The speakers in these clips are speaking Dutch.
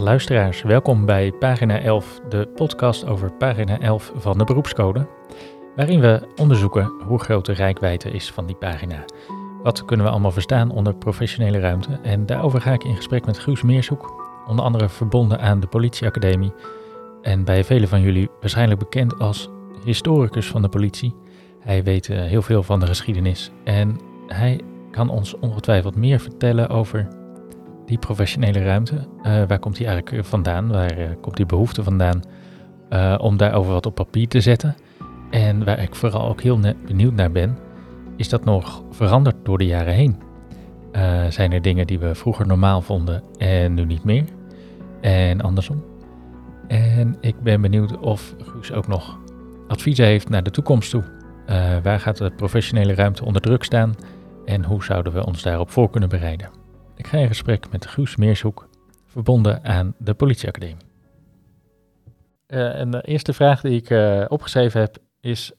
Luisteraars, welkom bij pagina 11, de podcast over pagina 11 van de beroepscode, waarin we onderzoeken hoe groot de rijkwijde is van die pagina. Wat kunnen we allemaal verstaan onder professionele ruimte? En daarover ga ik in gesprek met Guus Meershoek, onder andere verbonden aan de politieacademie en bij velen van jullie waarschijnlijk bekend als historicus van de politie. Hij weet eh, heel veel van de geschiedenis en hij kan ons ongetwijfeld meer vertellen over die professionele ruimte. Uh, waar komt die eigenlijk vandaan? Waar uh, komt die behoefte vandaan uh, om daarover wat op papier te zetten? En waar ik vooral ook heel benieuwd naar ben, is dat nog veranderd door de jaren heen? zijn er dingen die we vroeger normaal vonden en nu niet meer? En andersom? En ik ben benieuwd of Guus ook nog adviezen heeft naar de toekomst toe. waar gaat de professionele ruimte onder druk staan? En hoe zouden we ons daarop voor kunnen bereiden? Ik ga in gesprek met Guus Meershoek, verbonden aan de politieacademie. Uh, en de eerste vraag die ik uh, opgeschreven heb is,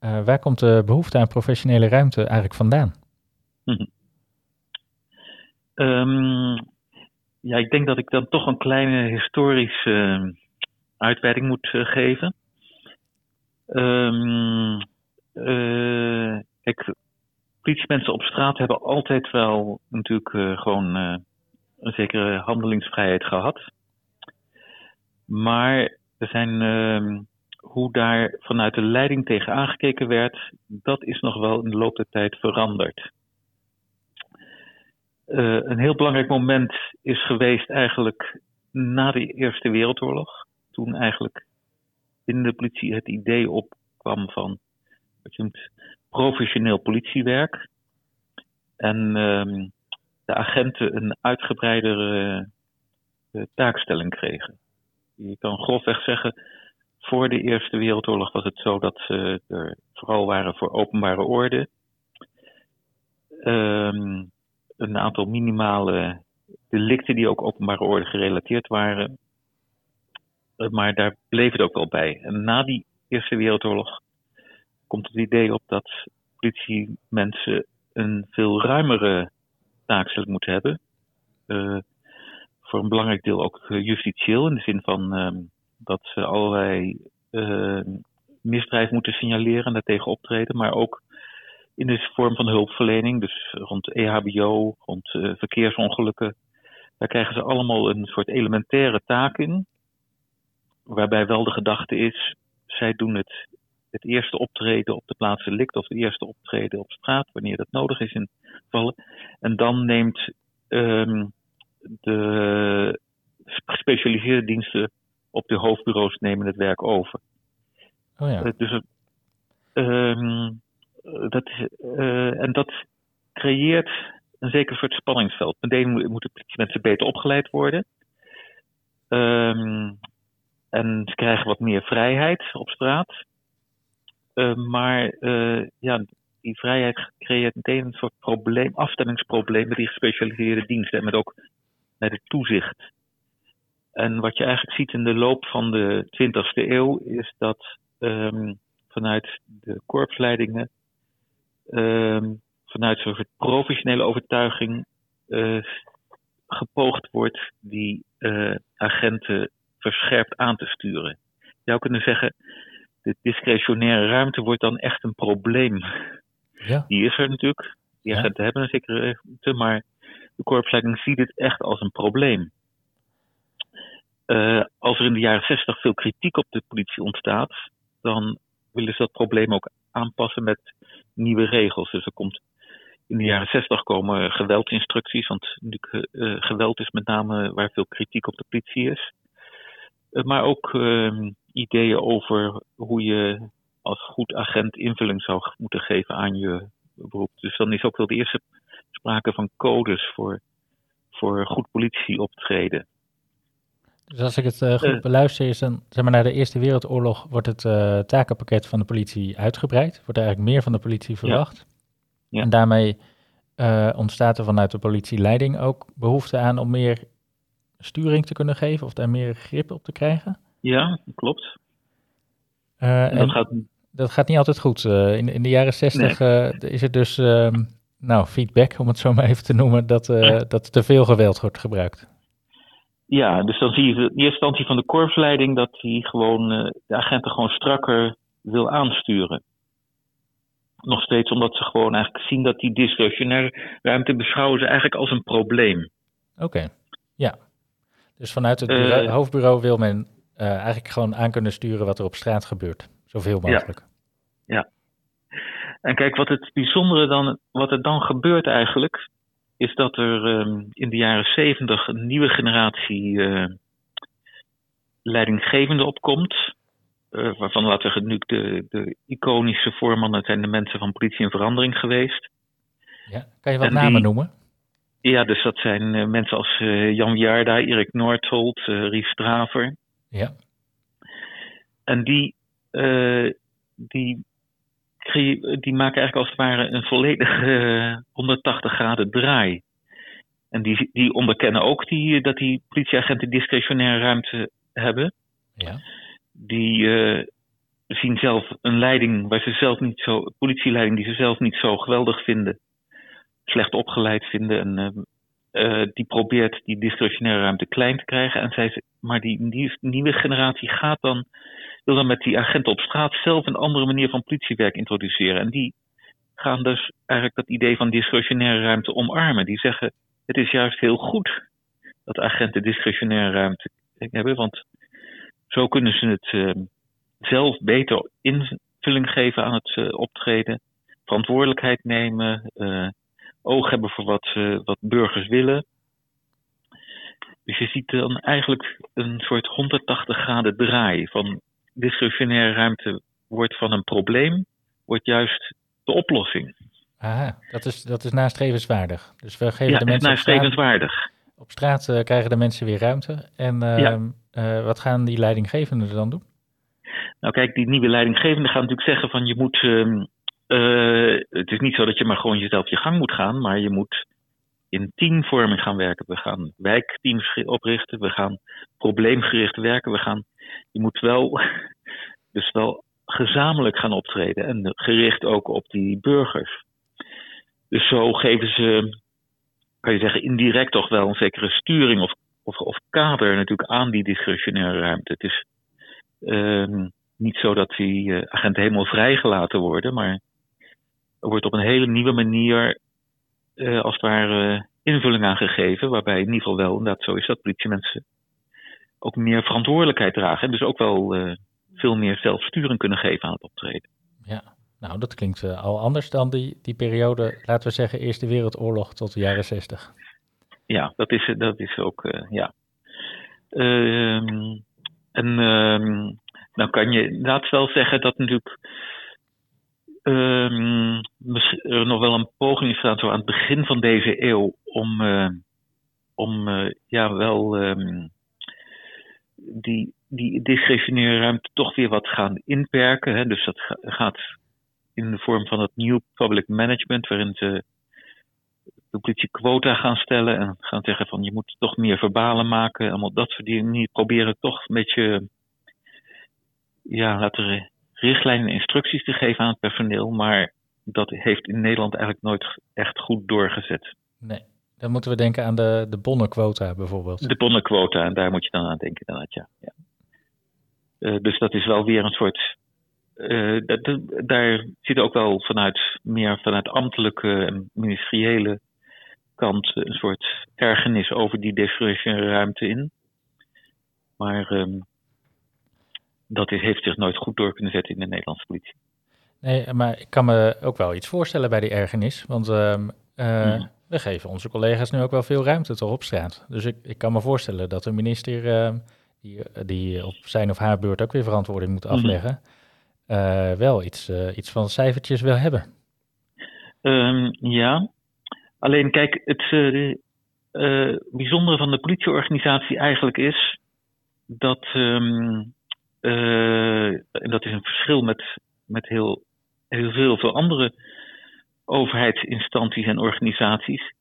uh, waar komt de behoefte aan professionele ruimte eigenlijk vandaan? Hm. Um, ja, ik denk dat ik dan toch een kleine historische uitweiding moet geven. Um, kijk, politiemensen op straat hebben altijd wel natuurlijk uh, gewoon uh, een zekere handelingsvrijheid gehad. Maar er zijn, uh, hoe daar vanuit de leiding tegen aangekeken werd, dat is nog wel in de loop der tijd veranderd. Uh, een heel belangrijk moment is geweest eigenlijk na de Eerste Wereldoorlog. Toen eigenlijk binnen de politie het idee opkwam van wat je noemt professioneel politiewerk. En um, de agenten een uitgebreidere uh, taakstelling kregen. Je kan grofweg zeggen, voor de Eerste Wereldoorlog was het zo dat ze er vooral waren voor openbare orde. Um, een aantal minimale delicten die ook openbare orde gerelateerd waren. Uh, maar daar bleef het ook wel bij. En na die Eerste Wereldoorlog komt het idee op dat politiemensen een veel ruimere taakstelling moeten hebben. Uh, voor een belangrijk deel ook justitieel, in de zin van uh, dat ze allerlei uh, misdrijf moeten signaleren en daartegen optreden, maar ook in de vorm van hulpverlening, dus rond EHBO, rond verkeersongelukken. Daar krijgen ze allemaal een soort elementaire taak in, waarbij wel de gedachte is, zij doen het het eerste optreden op de plaats delict of het eerste optreden op straat, wanneer dat nodig is in gevallen. En dan neemt um, de gespecialiseerde diensten op de hoofdbureaus nemen het werk over. Oh ja. Uh, dus um, dat uh, en dat creëert een zeker soort spanningsveld. Meteen moeten mensen beter opgeleid worden. Um, en ze krijgen wat meer vrijheid op straat. Uh, maar uh, ja, die vrijheid creëert meteen een soort probleem, afstemmingsprobleem met die gespecialiseerde diensten en met ook met het toezicht. En wat je eigenlijk ziet in de loop van de 20e eeuw is dat um, vanuit de korpsleidingen, um, vanuit zo'n professionele overtuiging, uh, gepoogd wordt die agenten verscherpt aan te sturen. Je zou kunnen zeggen, de discretionaire ruimte wordt dan echt een probleem. Ja. Die is er natuurlijk. Die agenten ja. hebben een zekere ruimte, maar de korpsleiding ziet het echt als een probleem. Uh, als er in de jaren 60 veel kritiek op de politie ontstaat, dan willen ze dat probleem ook aanpassen met nieuwe regels. Dus er komt in de jaren 60 komen geweldinstructies, want uh, geweld is met name waar veel kritiek op de politie is. Uh, maar ook ehm, ideeën over hoe je als goed agent invulling zou moeten geven aan je beroep. Dus dan is ook wel de eerste sprake van codes voor, voor goed politieoptreden. Dus als ik het uh, goed uh, beluister, is dan zeg maar, na de Eerste Wereldoorlog wordt het uh, takenpakket van de politie uitgebreid. Wordt eigenlijk meer van de politie verwacht. Ja. Ja. En daarmee ontstaat er vanuit de politieleiding ook behoefte aan om meer sturing te kunnen geven of daar meer grip op te krijgen. Ja, klopt. Uh, en dat, gaat... dat gaat niet altijd goed. Uh, in, in de jaren zestig nee. uh, is er dus um, nou, feedback, om het zo maar even te noemen, dat, dat te veel geweld wordt gebruikt. ja, dus dan zie je in eerste instantie van de korpsleiding dat hij gewoon de agenten gewoon strakker wil aansturen. Nog steeds omdat ze gewoon eigenlijk zien dat die discretionaire ruimte beschouwen ze eigenlijk als een probleem. Oké, ja. Dus vanuit het bureau, hoofdbureau wil men eigenlijk gewoon aan kunnen sturen wat er op straat gebeurt. Zoveel mogelijk. Ja. ja. En kijk, wat het bijzondere dan, wat er dan gebeurt eigenlijk, is dat er um, in de jaren zeventig een nieuwe generatie uh, leidinggevende opkomt. Uh, waarvan laten we nu de, de iconische voormannen zijn de mensen van politie en verandering geweest. Ja, kan je wat en namen die, noemen? Ja, dus dat zijn uh, mensen als Jan Jarda, Erik Noordholt, Ries Straver. Ja. En die, die die maken eigenlijk als het ware een volledige 180 graden draai. En die, die onderkennen ook die, dat die politieagenten discretionaire ruimte hebben. Ja. Die uh, zien zelf een leiding waar ze zelf niet zo, politieleiding die ze zelf niet zo geweldig vinden, slecht opgeleid vinden. En uh, die probeert die discretionaire ruimte klein te krijgen. En zij, maar die, nieuwe generatie gaat dan wil dan met die agenten op straat zelf een andere manier van politiewerk introduceren. En die gaan dus eigenlijk dat idee van discretionaire ruimte omarmen. Die zeggen, het is juist heel goed dat agenten discretionaire ruimte hebben, want zo kunnen ze het uh, zelf beter invulling geven aan het uh, optreden, verantwoordelijkheid nemen, uh, oog hebben voor wat, wat burgers willen. Dus je ziet dan eigenlijk een soort 180 graden draai van discretionaire ruimte wordt van een probleem, wordt juist de oplossing. Aha, dat is, dat is nastrevenswaardig. Dus we geven ja, de mensen. nastrevenswaardig. Op straat, op straat uh, krijgen de mensen weer ruimte. En uh, ja. uh, wat gaan die leidinggevenden dan doen? Nou, kijk, die nieuwe leidinggevende gaat natuurlijk zeggen van je moet. Ehm, het is niet zo dat je maar gewoon jezelf je gang moet gaan, maar je moet in teamvorming gaan werken. We gaan wijkteams oprichten, we gaan probleemgericht werken, we gaan je moet wel, dus wel gezamenlijk gaan optreden en gericht ook op die burgers. Dus zo geven ze, kan je zeggen, indirect toch wel een zekere sturing of, of, of kader natuurlijk aan die discretionaire ruimte. Het is uh, niet zo dat die uh, agenten helemaal vrijgelaten worden, maar er wordt op een hele nieuwe manier, uh, als het ware, invulling aan gegeven, waarbij in ieder geval wel inderdaad zo is dat politiemensen ook meer verantwoordelijkheid dragen. En dus ook wel uh, veel meer zelfsturing kunnen geven aan het optreden. Ja, nou dat klinkt uh, al anders dan die, die periode, laten we zeggen, Eerste Wereldoorlog tot de jaren zestig. Ja, dat is, dat is ook, uh, ja. Ehm, en um, nou kan je inderdaad wel zeggen dat natuurlijk um, nog wel een poging gedaan zo aan het begin van deze eeuw om, om ja, wel die, die discretionaire ruimte toch weer wat gaan inperken. Hè. Dus dat gaat in de vorm van het New Public Management, waarin ze de politie quota gaan stellen en gaan zeggen van je moet toch meer verbalen maken. Allemaal dat soort dingen. Proberen toch een beetje, ja, laten we richtlijnen en instructies te geven aan het personeel. Maar dat heeft in Nederland eigenlijk nooit echt goed doorgezet. Nee. Dan moeten we denken aan de, de bonnenquota bijvoorbeeld. De bonnenquota, en daar moet je dan aan denken inderdaad, ja. ja. Uh, dus dat is wel weer een soort... Uh, dat, daar zit ook wel vanuit, meer vanuit ambtelijke en ministeriële kant een soort ergernis over die ruimte in. Maar um, dat is, heeft zich nooit goed door kunnen zetten in de Nederlandse politie. Nee, maar ik kan me ook wel iets voorstellen bij die ergernis. Want um, uh, mm we geven onze collega's nu ook wel veel ruimte toch op straat. Dus ik, ik kan me voorstellen dat de minister, uh, die, die op zijn of haar beurt ook weer verantwoording moet mhm. afleggen, uh, wel iets, uh, iets van cijfertjes wil hebben. Um, ja, alleen kijk, het bijzondere van de politieorganisatie eigenlijk is dat, um, en dat is een verschil met, met heel, heel veel, veel andere overheidsinstanties en organisaties,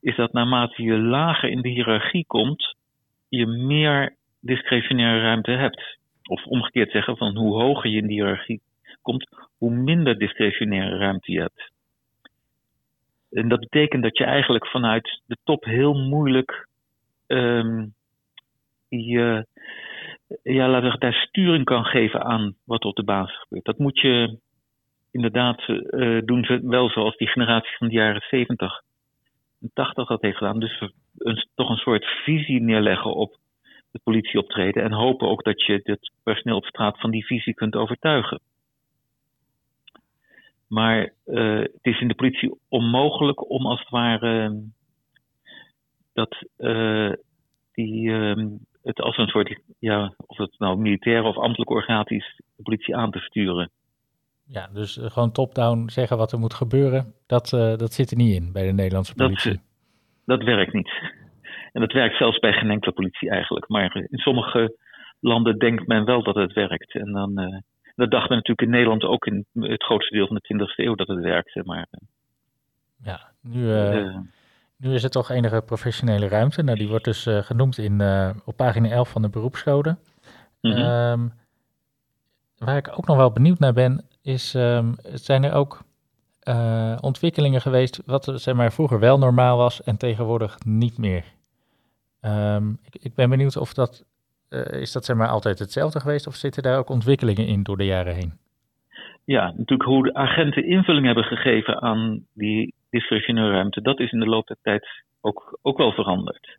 is dat naarmate je lager in de hiërarchie komt, je meer discretionaire ruimte hebt. Of omgekeerd zeggen, van hoe hoger je in de hiërarchie komt, hoe minder discretionaire ruimte je hebt. En dat betekent dat je eigenlijk vanuit de top heel moeilijk die uh, ja, laten we daar sturing kan geven aan wat op de basis gebeurt. Dat moet je inderdaad uh, doen, wel zoals die generatie van de jaren 70 en 80 dat heeft gedaan. Dus een, toch een soort visie neerleggen op het politieoptreden en hopen ook dat je het personeel op straat van die visie kunt overtuigen. Maar uh, het is in de politie onmogelijk om als het ware dat uh, die, uh, het als een soort, ja, of het nou militaire of ambtelijke organisatie is, de politie aan te sturen. Ja, dus gewoon top-down zeggen wat er moet gebeuren, dat, dat zit er niet in bij de Nederlandse politie. Dat, dat werkt niet. En dat werkt zelfs bij geen enkele politie eigenlijk. Maar in sommige landen denkt men wel dat het werkt. En dan, uh, dat dacht men natuurlijk in Nederland ook in het grootste deel van de 20e eeuw dat het werkte. Maar, ja, nu, uh, nu is er toch enige professionele ruimte. Nou, die wordt dus genoemd in, op pagina 11 van de beroepscode. Mm -hmm. um, waar ik ook nog wel benieuwd naar ben, is um, zijn er ook uh, ontwikkelingen geweest wat zeg maar, vroeger wel normaal was en tegenwoordig niet meer. Um, ik, ik, ben benieuwd of dat, is dat zeg maar altijd hetzelfde geweest of zitten daar ook ontwikkelingen in door de jaren heen? Ja, natuurlijk hoe de agenten invulling hebben gegeven aan die discretionaire ruimte, dat is in de loop der tijd ook, ook wel veranderd.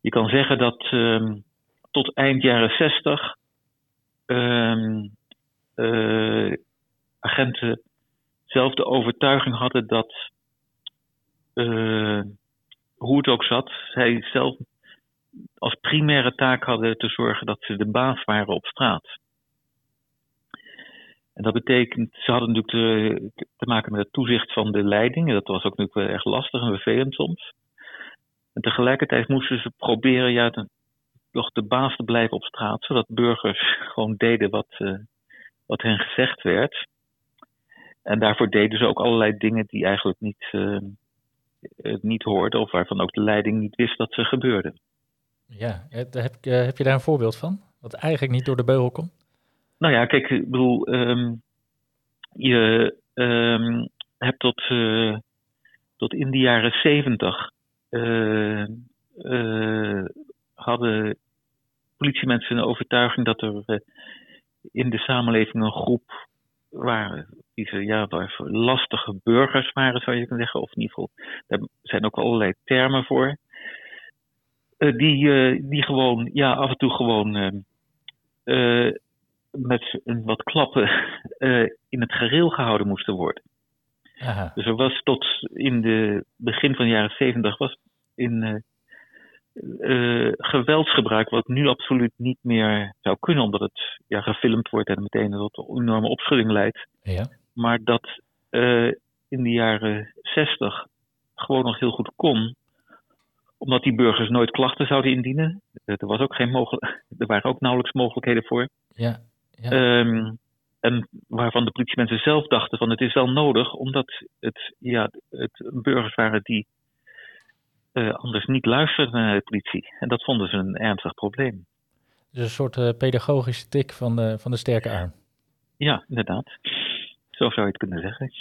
Je kan zeggen dat um, tot eind jaren 60 um, uh, agenten zelf de overtuiging hadden dat, uh, hoe het ook zat, zij zelf als primaire taak hadden te zorgen dat ze de baas waren op straat. En dat betekent, ze hadden natuurlijk te, maken met het toezicht van de leiding. En dat was ook natuurlijk wel erg lastig en vervelend soms. En tegelijkertijd moesten ze proberen ja, toch de baas te blijven op straat, zodat burgers gewoon deden wat, uh, wat hen gezegd werd. En daarvoor deden ze ook allerlei dingen die eigenlijk niet, uh, niet hoorden, of waarvan ook de leiding niet wist dat ze gebeurden. Ja, heb, heb je daar een voorbeeld van? Wat eigenlijk niet door de beugel komt? Nou ja, kijk, ik bedoel, um, je um, hebt tot, uh, tot in de jaren zeventig uh, uh, hadden politiemensen een overtuiging dat er in de samenleving een groep waren die ze, ja, lastige burgers waren, zou je kunnen zeggen. Of in ieder geval, daar zijn ook allerlei termen voor. Die, die gewoon, ja, af en toe gewoon uh, met een wat klappen in het gereel gehouden moesten worden. Aha. Dus er was tot in de begin van de jaren zeventig was in uh, geweldsgebruik, wat nu absoluut niet meer zou kunnen, omdat het ja, gefilmd wordt en meteen tot een enorme opschudding leidt. Ja. Maar dat in de jaren zestig gewoon nog heel goed kon, omdat die burgers nooit klachten zouden indienen. Er, was ook geen mogelijk, er waren ook nauwelijks mogelijkheden voor. Ja. Ja. Um, en waarvan de politiemensen zelf dachten van het is wel nodig, omdat het, ja, het burgers waren die uh, anders niet luisterden naar de politie. En dat vonden ze een ernstig probleem. Dus een soort uh, pedagogische tik van de, van de sterke arm. Ja, inderdaad. Zo zou je het kunnen zeggen.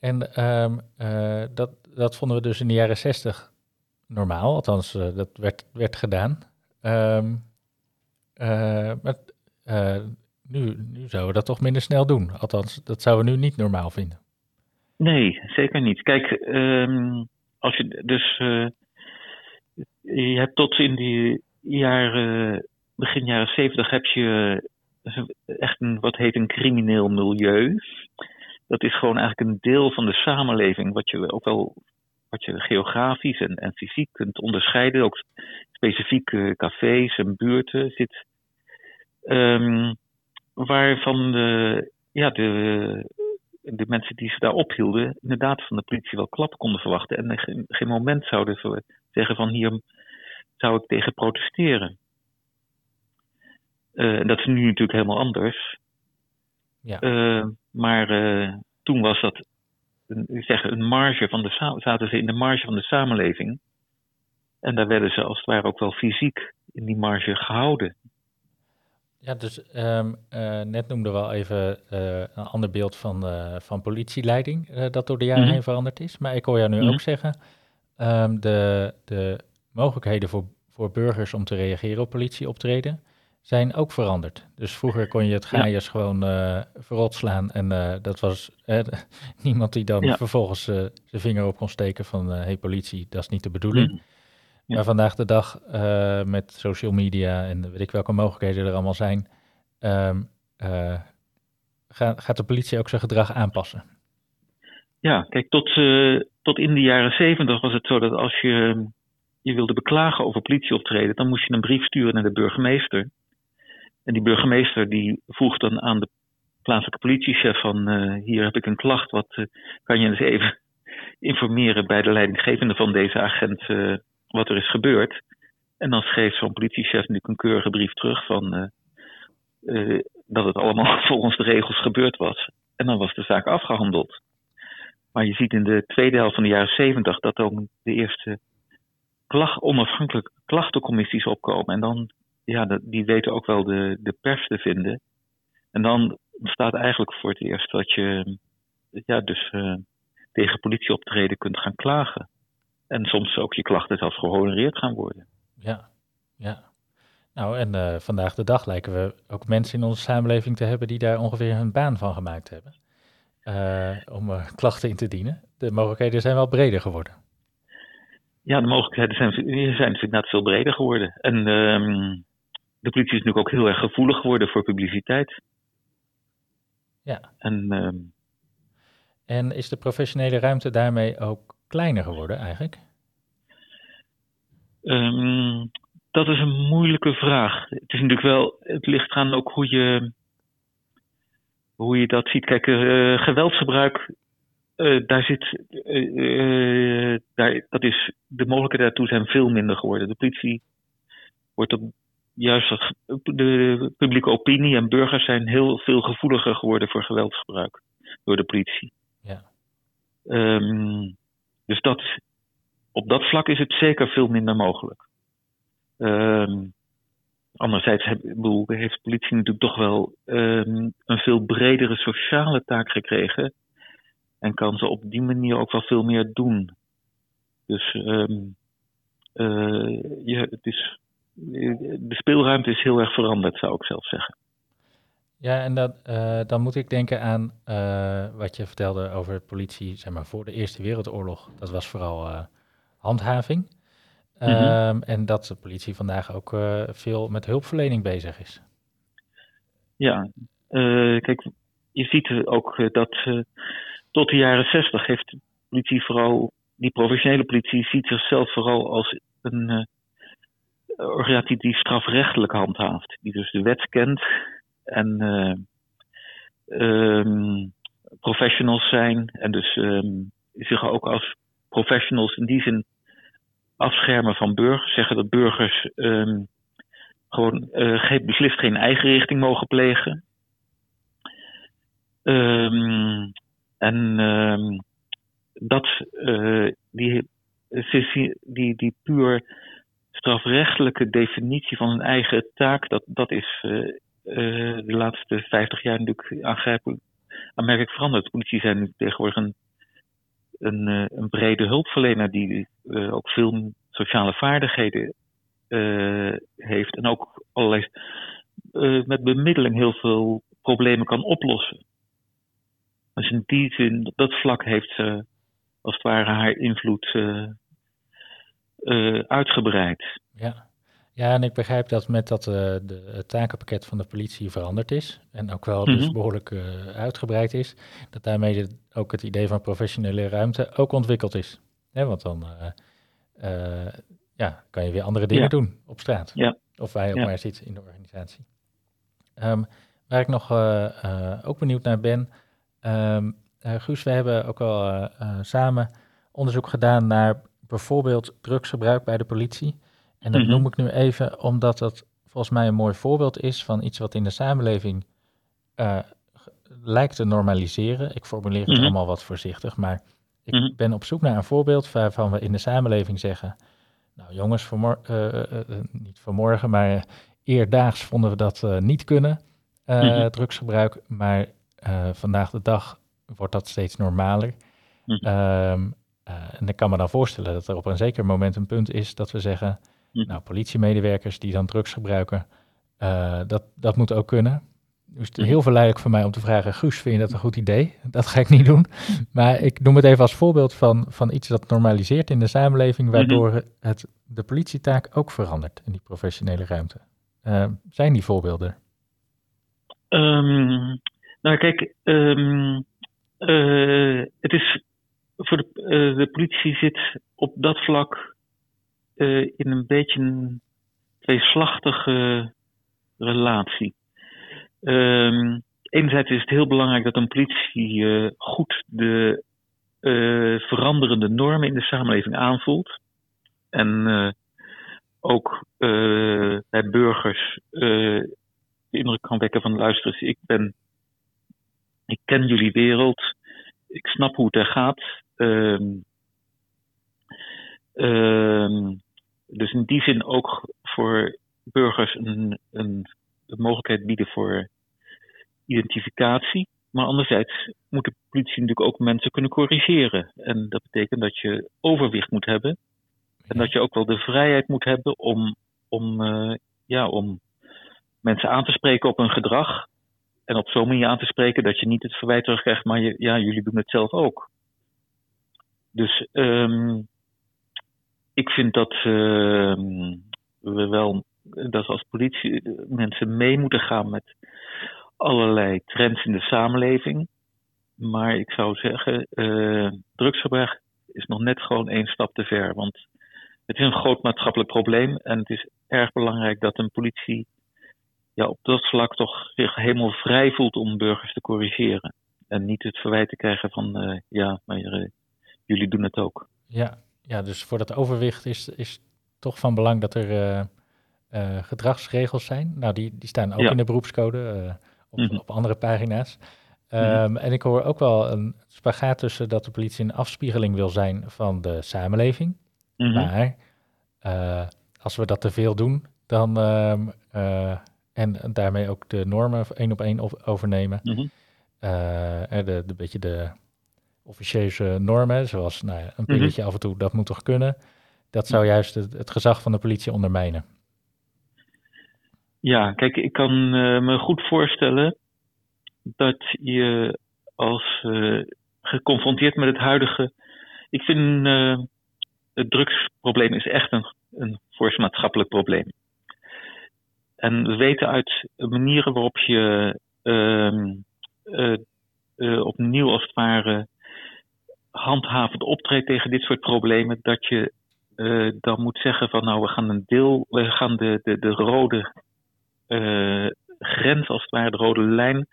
En um, uh, dat, dat vonden we dus in de jaren zestig normaal, althans dat werd, werd gedaan. Um, maar nu, nu zouden we dat toch minder snel doen. Althans, dat zouden we nu niet normaal vinden. Nee, zeker niet. Kijk, um, als je dus. Uh, je hebt tot in die jaren. begin jaren zeventig heb je echt een, wat heet een crimineel milieu. Dat is gewoon eigenlijk een deel van de samenleving, wat je ook wel wat je geografisch en, en fysiek kunt onderscheiden. Ook specifieke cafés en buurten zit. Um, waarvan de, ja, de, de mensen die ze daar ophielden, inderdaad van de politie wel klap konden verwachten. En geen, geen moment zouden zeggen van hier zou ik tegen protesteren. Uh, dat is nu natuurlijk helemaal anders. Ja. Uh, maar uh, toen was dat, een, zeg, een marge van de zaten ze in de marge van de samenleving. En daar werden ze als het ware ook wel fysiek in die marge gehouden. Ja, dus um, uh, net noemden we al even uh, een ander beeld van, uh, van politieleiding, dat door de jaren mm -hmm. heen veranderd is. Maar ik hoor jou nu mm -hmm. ook zeggen, um, de, de mogelijkheden voor, voor burgers om te reageren op politieoptreden zijn ook veranderd. Dus vroeger kon je het gaaiers gewoon verrot slaan en dat was niemand die dan vervolgens zijn vinger op kon steken van hey, politie, dat is niet de bedoeling. Mm. Maar vandaag de dag met social media en weet ik welke mogelijkheden er allemaal zijn, um, gaat, gaat de politie ook zijn gedrag aanpassen. Ja, kijk, tot, tot in de jaren zeventig was het zo dat als je je wilde beklagen over politieoptreden, dan moest je een brief sturen naar de burgemeester. En die burgemeester die vroeg dan aan de plaatselijke politiechef van uh, hier heb ik een klacht, wat uh, kan je eens even informeren bij de leidinggevende van deze agent uh, wat er is gebeurd. En dan schreef zo'n politiechef natuurlijk een keurige brief terug van dat het allemaal volgens de regels gebeurd was. En dan was de zaak afgehandeld. Maar je ziet in de tweede helft van de jaren zeventig dat dan de eerste klacht, onafhankelijke klachtencommissies opkomen. En dan ja, die weten ook wel de, de pers te vinden. En dan staat eigenlijk voor het eerst dat je ja, dus uh, tegen politieoptreden kunt gaan klagen. En soms ook je klachten zelfs gehonoreerd gaan worden. Ja, ja. Nou, en uh, vandaag de dag lijken we ook mensen in onze samenleving te hebben die daar ongeveer hun baan van gemaakt hebben. Uh, om klachten in te dienen. De mogelijkheden zijn wel breder geworden. Ja, de mogelijkheden zijn, zijn inderdaad veel breder geworden. En ehm, de politie is natuurlijk ook heel erg gevoelig geworden voor publiciteit. Ja. En, uh, en is de professionele ruimte daarmee ook kleiner geworden eigenlijk? Um, dat is een moeilijke vraag. Het is natuurlijk wel, het ligt aan ook hoe je, hoe je dat ziet. Kijk, uh, geweldsgebruik, uh, daar zit, uh, daar, dat is, de mogelijkheden daartoe zijn veel minder geworden. De politie wordt op juist de publieke opinie en burgers zijn heel veel gevoeliger geworden voor geweldsgebruik door de politie. Ja. Um, dus dat, op dat vlak is het zeker veel minder mogelijk. Um, anderzijds heb, bedoel, heeft de politie natuurlijk toch wel um, een veel bredere sociale taak gekregen. En kan ze op die manier ook wel veel meer doen. Dus uh, je, het is de speelruimte is heel erg veranderd, zou ik zelf zeggen. Ja, en dat, uh, dan moet ik denken aan uh, wat je vertelde over de politie, zeg maar, voor de Eerste Wereldoorlog. Dat was vooral uh, handhaving. Mm -hmm. En dat de politie vandaag ook veel met hulpverlening bezig is. Ja, kijk, je ziet ook dat tot de jaren zestig heeft de politie vooral, die professionele politie ziet zichzelf vooral als een organisatie die strafrechtelijk handhaaft. Die dus de wet kent en uh, um, professionals zijn. En dus um, zich ook als professionals in die zin afschermen van burgers. Zeggen dat burgers gewoon uh, geen, beslist geen eigen richting mogen plegen. en dat uh, die, die, die puur strafrechtelijke definitie van een eigen taak, dat, dat is uh, de laatste 50 jaar natuurlijk aangrijpelijk, aanmerkelijk veranderd. De politie zijn tegenwoordig een, een, uh, een brede hulpverlener die ook veel sociale vaardigheden heeft en ook allerlei met bemiddeling heel veel problemen kan oplossen. Dus in die zin, op dat vlak heeft ze als het ware haar invloed uitgebreid. Ja. Ja, en ik begrijp dat met dat uh, de, het takenpakket van de politie veranderd is en ook wel dus mhm. behoorlijk uh, uitgebreid is, dat daarmee de, ook het idee van professionele ruimte ook ontwikkeld is. Want dan ja, kan je weer andere dingen doen op straat. Ja. Of je ook maar zit in de organisatie. Um, waar ik nog ook benieuwd naar ben, um, Guus, we hebben ook al samen onderzoek gedaan naar bijvoorbeeld drugsgebruik bij de politie. En dat mhm. noem ik nu even omdat dat volgens mij een mooi voorbeeld is van iets wat in de samenleving uh, lijkt te normaliseren. Ik formuleer het mhm. allemaal wat voorzichtig, maar ik mhm. ben op zoek naar een voorbeeld waarvan we in de samenleving zeggen: Nou, jongens, vanmor uh, uh, niet vanmorgen, maar eerdaags vonden we dat niet kunnen, drugsgebruik. Maar vandaag de dag wordt dat steeds normaler. Um, uh, en ik kan me dan voorstellen dat er op een zeker moment een punt is dat we zeggen, Hm. Nou, politiemedewerkers die dan drugs gebruiken, uh, dat, dat moet ook kunnen. Dus het is heel verleidelijk voor mij om te vragen, Guus, vind je dat een goed idee? Dat ga ik niet doen. Maar ik noem het even als voorbeeld van, van iets dat normaliseert in de samenleving, waardoor het, de politietaak ook verandert in die professionele ruimte. Uh, zijn die voorbeelden? Um, nou, kijk, um, uh, het is voor de, uh, de politie zit op dat vlak in een beetje een tweeslachtige relatie. Um, enerzijds is het heel belangrijk dat een politie uh, goed de uh, veranderende normen in de samenleving aanvoelt. En ook bij burgers de indruk kan wekken van luister ik ben, ik ken jullie wereld, ik snap hoe het er gaat. Um, um, dus in die zin ook voor burgers een, een mogelijkheid bieden voor identificatie. Maar anderzijds moet de politie natuurlijk ook mensen kunnen corrigeren. En dat betekent dat je overwicht moet hebben. En dat je ook wel de vrijheid moet hebben om, om, uh, ja, om mensen aan te spreken op hun gedrag. En op zo'n manier aan te spreken dat je niet het verwijt terugkrijgt, maar je, ja, jullie doen het zelf ook. Dus um, ik vind dat uh, we wel dat als politie mensen mee moeten gaan met allerlei trends in de samenleving. Maar ik zou zeggen, uh, drugsgebruik is nog net gewoon één stap te ver. Want het is een groot maatschappelijk probleem. En het is erg belangrijk dat een politie ja, op dat vlak toch zich helemaal vrij voelt om burgers te corrigeren. En niet het verwijt te krijgen van, uh, ja, maar jullie doen het ook. Ja, ja, dus voor dat overwicht is, is toch van belang dat er uh, gedragsregels zijn. Nou, die, die staan ook in de beroepscode uh, op, mm -hmm. op, andere pagina's. Um, mm -hmm. En ik hoor ook wel een spagaat tussen dat de politie een afspiegeling wil zijn van de samenleving. Mm -hmm. Maar als we dat te veel doen, dan um, en daarmee ook de normen één op één overnemen. de, de, de beetje de officieuze normen, zoals nou ja, een pilletje af en toe, dat moet toch kunnen. Dat zou juist het, het gezag van de politie ondermijnen. Ja, kijk, ik kan uh, me goed voorstellen dat je als uh, geconfronteerd met het huidige. Ik vind uh, het drugsprobleem is echt een, een fors maatschappelijk probleem. En we weten uit manieren waarop je ehm, opnieuw als het ware handhavend optreedt tegen dit soort problemen, dat je dan moet zeggen van nou we gaan een deel, we gaan de, de, de rode uh, grens, als het ware, de rode lijn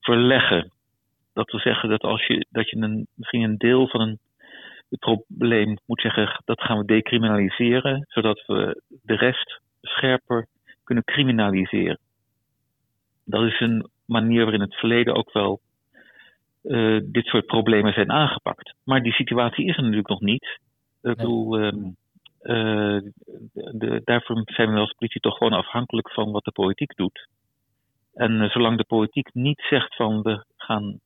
verleggen. Dat wil zeggen dat als je, dat je een, misschien een deel van een het probleem moet zeggen, dat gaan we decriminaliseren, zodat we de rest scherper kunnen criminaliseren. Dat is een manier waarin het verleden ook wel uh, dit soort problemen zijn aangepakt. Maar die situatie is er natuurlijk nog niet. Ik bedoel, um, uh, de, daarvoor zijn we als politie toch gewoon afhankelijk van wat de politiek doet. En uh, zolang de politiek niet zegt van we gaan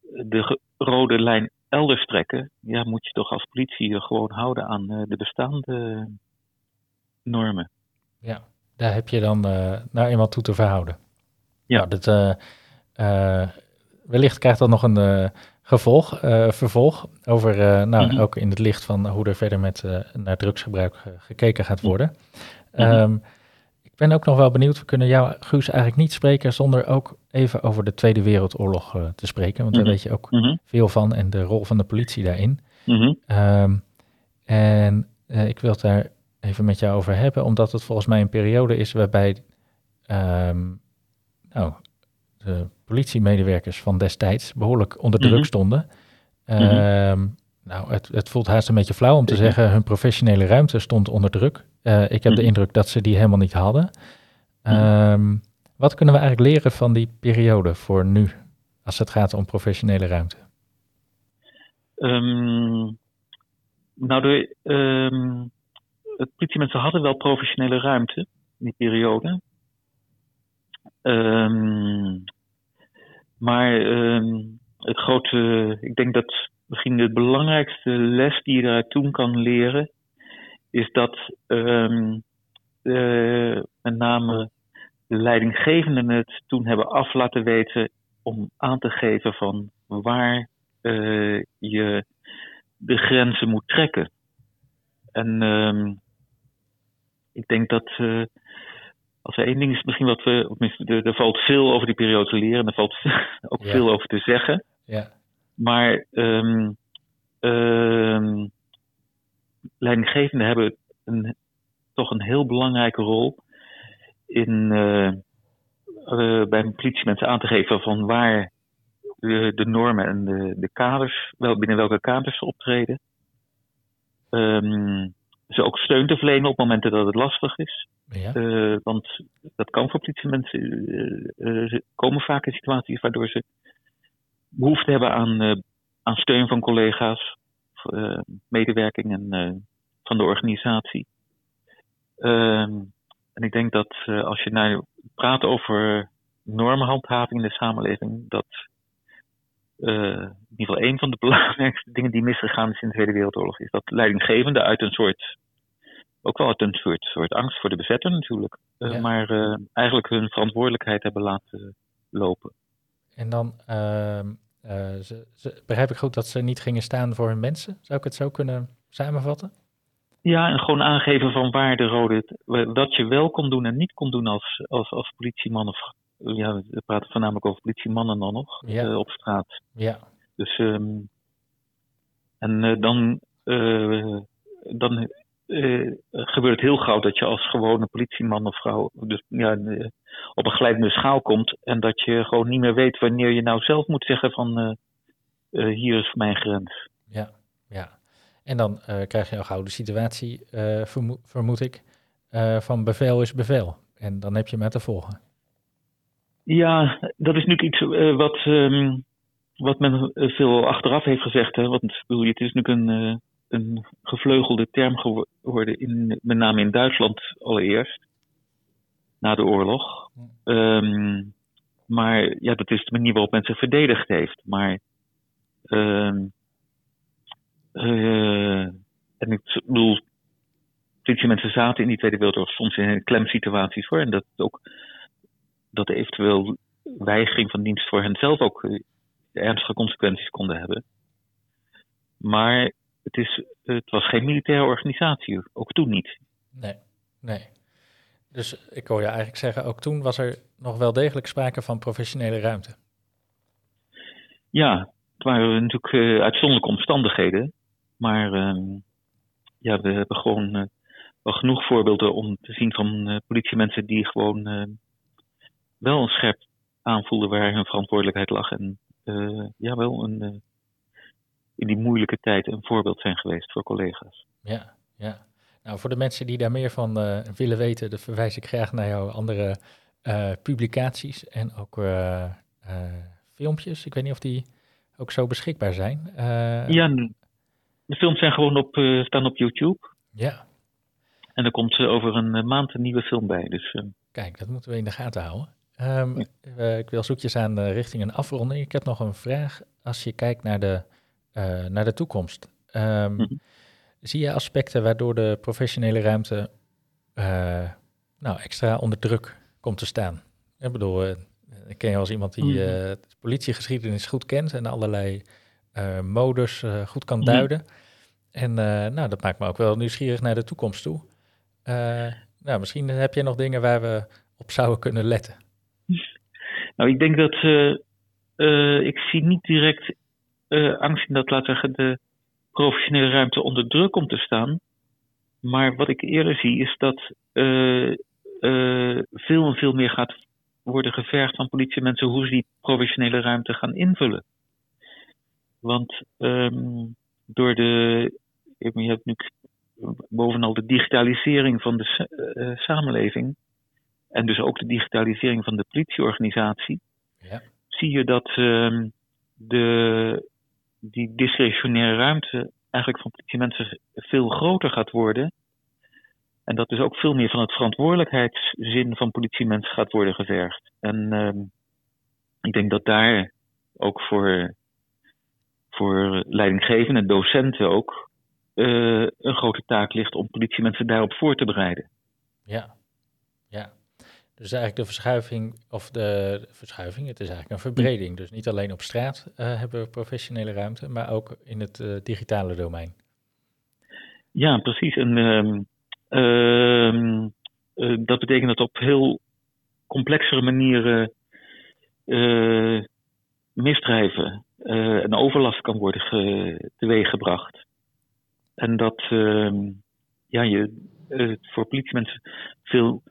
de rode lijn elders trekken, ja, moet je toch als politie je gewoon houden aan de bestaande normen. Ja, daar heb je dan nou eenmaal toe te verhouden. Ja. Nou, dat, wellicht krijgt dat nog een gevolg, uh, vervolg over, uh, nou, mm-hmm. ook in het licht van hoe er verder met naar drugsgebruik gekeken gaat worden. Mm-hmm. Um, ik ben ook nog wel benieuwd, we kunnen jou, Guus, eigenlijk niet spreken zonder ook even over de Tweede Wereldoorlog te spreken, want daar weet je ook veel van en de rol van de politie daarin. Um, en ik wil het daar even met jou over hebben, omdat het volgens mij een periode is waarbij um, nou, de politiemedewerkers van destijds behoorlijk onder druk mhm. stonden. Mm -hmm. nou, het, het, voelt haast een beetje flauw om te zeggen, hun professionele ruimte stond onder druk. Uh, ik heb de mhm. indruk dat ze die helemaal niet hadden. Um, wat kunnen we eigenlijk leren van die periode voor nu, als het gaat om professionele ruimte? Um, nou, de, um, het politiemensen hadden wel professionele ruimte in die periode. Maar uh, het grote, ik denk dat misschien de belangrijkste les die je daaruit toen kan leren, is dat um, met name de leidinggevenden het toen hebben af laten weten om aan te geven van waar uh, je de grenzen moet trekken. En um, ik denk dat uh, als er één ding is misschien wat we, er, er valt veel over die periode te leren en er valt ook ja. veel over te zeggen. Ja. Maar um, um, leidinggevenden hebben een, toch een heel belangrijke rol in uh, uh, bij politiemensen aan te geven van waar de, de normen en de, de kaders, wel, binnen welke kaders ze optreden. Um, ze ook steun te verlenen op momenten dat het lastig is. Ja. Uh, want dat kan voor politiemensen. Uh, ze komen vaak in situaties waardoor ze behoefte hebben aan, aan steun van collega's, medewerking en van de organisatie. Ehm, en ik denk dat als je nou praat over normenhandhaving in de samenleving, dat in ieder geval een van de belangrijkste dingen die misgegaan is in de Tweede Wereldoorlog, is dat leidinggevenden uit een soort, ook wel uit een soort, soort angst voor de bezetter natuurlijk, ja. maar uh, eigenlijk hun verantwoordelijkheid hebben laten lopen. En dan ze, ze, begrijp ik goed dat ze niet gingen staan voor hun mensen? Zou ik het zo kunnen samenvatten? Ja, en gewoon aangeven van waar de rode, wat je wel kon doen en niet kon doen als, als, als politieman of ja, we praten voornamelijk over politiemannen dan nog ja. uh, op straat. Ja. Dus um, en uh, dan, uh, dan gebeurt het heel gauw dat je als gewone politieman of vrouw dus, ja, op een glijdende schaal komt en dat je gewoon niet meer weet wanneer je nou zelf moet zeggen van hier is mijn grens. Ja, ja. En dan krijg je gauw de situatie, vermo vermoed ik, van bevel is bevel. En dan heb je met te volgen. Ja, dat is natuurlijk iets uh, wat, um, wat men veel achteraf heeft gezegd. Hè? Want bedoel, het is natuurlijk een, uh, een gevleugelde term geworden, in, met name in Duitsland allereerst, na de oorlog. Um, maar ja, dat is de manier waarop men zich verdedigd heeft. Maar um, uh, en ik bedoel, politiemensen zaten in die Tweede Wereldoorlog soms in klemsituaties voor. En dat ook dat eventueel weigering van dienst voor hen zelf ook ernstige consequenties konden hebben. Maar het, is, het was geen militaire organisatie, ook toen niet. Nee, nee. Dus ik hoor je eigenlijk zeggen, ook toen was er nog wel degelijk sprake van professionele ruimte. Ja, het waren natuurlijk uh, uitzonderlijke omstandigheden. Maar uh, ja, we hebben gewoon uh, wel genoeg voorbeelden om te zien van politiemensen die gewoon wel een scherp aanvoelde waar hun verantwoordelijkheid lag. En uh, ja, wel een, uh, in die moeilijke tijd een voorbeeld zijn geweest voor collega's. Ja, ja. Nou, voor de mensen die daar meer van uh, willen weten, dan verwijs ik graag naar jouw andere publicaties en ook filmpjes. Ik weet niet of die ook zo beschikbaar zijn. ja, de films zijn gewoon op, staan op YouTube. Ja. En er komt over een maand een nieuwe film bij. Dus, Kijk, dat moeten we in de gaten houden. Um, uh, ik wil zoekjes aan uh, richting een afronding. Ik heb nog een vraag. Als je kijkt naar de, uh, naar de toekomst, um, mm -hmm. zie je aspecten waardoor de professionele ruimte nou, extra onder druk komt te staan? Ik bedoel, ik ken je als iemand die mm -hmm. de politiegeschiedenis goed kent en allerlei modus goed kan Mhm. duiden. Mm -hmm. En nou, dat maakt me ook wel nieuwsgierig naar de toekomst toe. nou, misschien heb je nog dingen waar we op zouden kunnen letten. Nou, ik denk dat uh, uh, ik zie niet direct uh, angst in dat, laten zeggen, de professionele ruimte onder druk komt te staan. Maar wat ik eerder zie is dat veel en veel meer gaat worden gevergd van politiemensen hoe ze die professionele ruimte gaan invullen. Want um, door de, je hebt nu bovenal de digitalisering van de samenleving en dus ook de digitalisering van de politieorganisatie, ja. zie je dat uh, de, die discretionaire ruimte eigenlijk van politiemensen veel groter gaat worden. En dat dus ook veel meer van het verantwoordelijkheidszin van politiemensen gaat worden gevergd. En uh, ik denk dat daar ook voor, voor leidinggevenden en docenten ook een grote taak ligt om politiemensen daarop voor te bereiden. Ja, ja. Dus eigenlijk de verschuiving, of de, verschuiving, het is eigenlijk een verbreding. Dus niet alleen op straat hebben we professionele ruimte, maar ook in het digitale domein. Ja, precies. En ehm, ehm, dat betekent dat op heel complexere manieren misdrijven en overlast kan worden ge, teweeggebracht. En dat uh, ja, je, voor politiemensen veel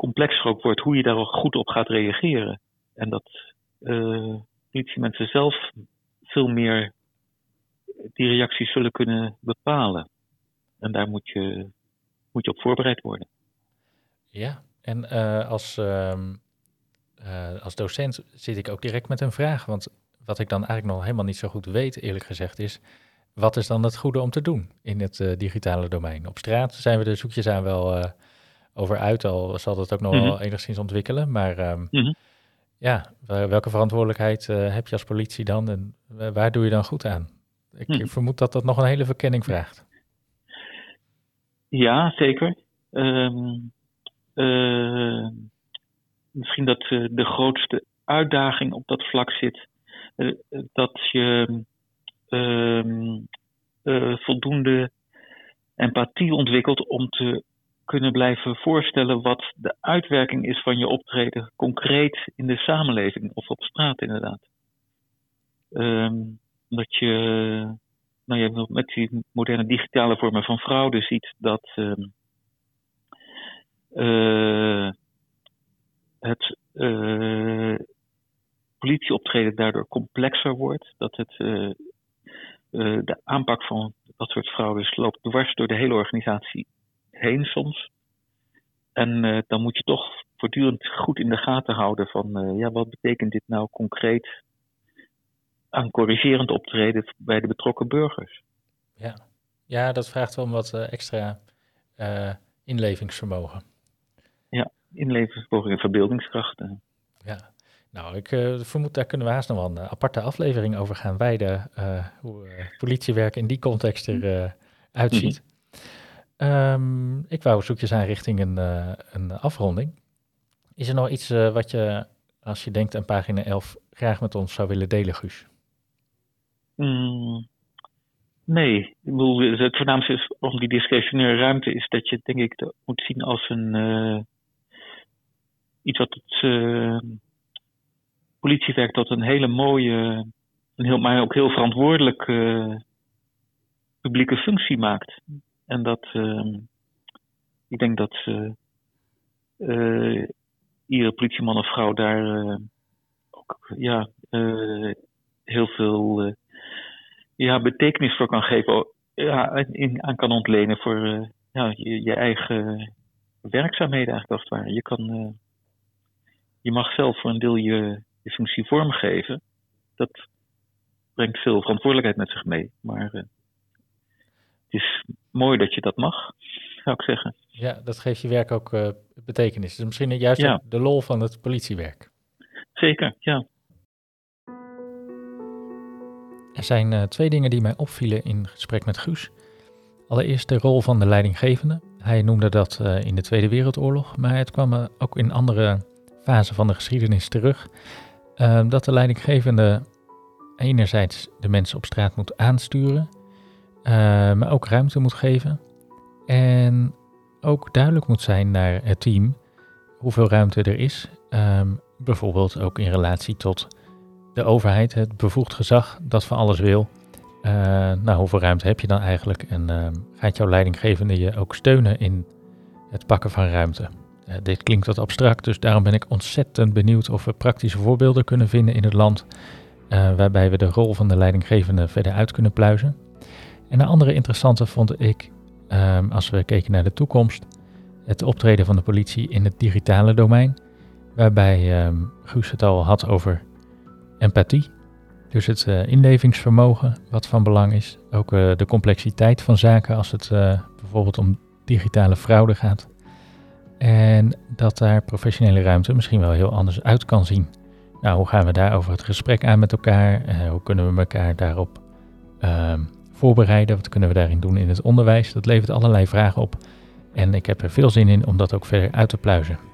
complexer ook wordt hoe je daar goed op gaat reageren. En dat uh, politiemensen zelf veel meer die reacties zullen kunnen bepalen. En daar moet je, moet je op voorbereid worden. Ja, en als, ehm, als docent zit ik ook direct met een vraag. Want wat ik dan eigenlijk nog helemaal niet zo goed weet, eerlijk gezegd, is wat is dan het goede om te doen in het digitale domein? Op straat zijn we de zoekjes aan wel over uit, al zal dat ook nog wel mhm. enigszins ontwikkelen. Maar um, mm-hmm. ja, welke verantwoordelijkheid uh, heb je als politie dan en waar doe je dan goed aan? Ik mm. vermoed dat dat nog een hele verkenning vraagt. Ja, zeker. Um, misschien dat de grootste uitdaging op dat vlak zit eh, dat je ehm, eh, voldoende empathie ontwikkelt om te kunnen blijven voorstellen wat de uitwerking is van je optreden concreet in de samenleving of op straat inderdaad. Um, dat je, nou je met die moderne digitale vormen van fraude ziet dat um, uh, het uh, politieoptreden daardoor complexer wordt. Dat het, uh, de aanpak van dat soort fraudes loopt dwars door de hele organisatie heen soms. En uh, dan moet je toch voortdurend goed in de gaten houden van ja, wat betekent dit nou concreet aan corrigerend optreden bij de betrokken burgers. Ja, ja dat vraagt wel wat extra inlevingsvermogen. Ja, inlevingsvermogen en verbeeldingskrachten. Ja, nou, ik uh, vermoed daar kunnen we haast nog wel een eh, aparte aflevering over gaan wijden. Uh, hoe uh, politiewerk in die context eruit uitziet. Um, ik wou zoekjes aan richting een, een afronding. Is er nog iets wat je, als je denkt aan pagina 11, graag met ons zou willen delen, Guus? Mm, nee, het voornaamste om die discretionaire ruimte is dat je denk ik moet zien als een iets wat het politiewerk tot een hele mooie, een heel, maar ook heel verantwoordelijke publieke functie maakt. En dat, uh, ik denk dat uh, iedere politieman of vrouw daar uh, ook ja, heel veel ja, betekenis voor kan geven, ja, in, aan kan ontlenen voor ja, je, eigen werkzaamheden eigenlijk als het ware. Je, kan, je mag zelf voor een deel je, je functie vormgeven, dat brengt veel verantwoordelijkheid met zich mee. Maar het is mooi dat je dat mag, zou ik zeggen. Ja, dat geeft je werk ook uh, betekenis. Dus misschien juist ja. de lol van het politiewerk. Zeker, ja. Er zijn uh, twee dingen die mij opvielen in gesprek met Guus. Allereerst de rol van de leidinggevende. Hij noemde dat uh, in de Tweede Wereldoorlog, maar het kwam ook in andere fasen van de geschiedenis terug. Dat de leidinggevende enerzijds de mensen op straat moet aansturen, ehm, maar ook ruimte moet geven. En ook duidelijk moet zijn naar het team hoeveel ruimte er is. Ehm, bijvoorbeeld ook in relatie tot de overheid, het bevoegd gezag dat van alles wil. Uh, nou, hoeveel ruimte heb je dan eigenlijk? En gaat jouw leidinggevende je ook steunen in het pakken van ruimte? Uh, dit klinkt wat abstract, dus daarom ben ik ontzettend benieuwd of we praktische voorbeelden kunnen vinden in het land. Waarbij we de rol van de leidinggevende verder uit kunnen pluizen. En een andere interessante vond ik, um, als we keken naar de toekomst, het optreden van de politie in het digitale domein. Waarbij um, Guus het al had over empathie. Dus het uh, inlevingsvermogen, wat van belang is. Ook de complexiteit van zaken als het bijvoorbeeld om digitale fraude gaat. En dat daar professionele ruimte misschien wel heel anders uit kan zien. Nou, hoe gaan we daarover het gesprek aan met elkaar? Hoe kunnen we elkaar daarop uh, voorbereiden? Wat kunnen we daarin doen in het onderwijs? Dat levert allerlei vragen op. En ik heb er veel zin in om dat ook verder uit te pluizen.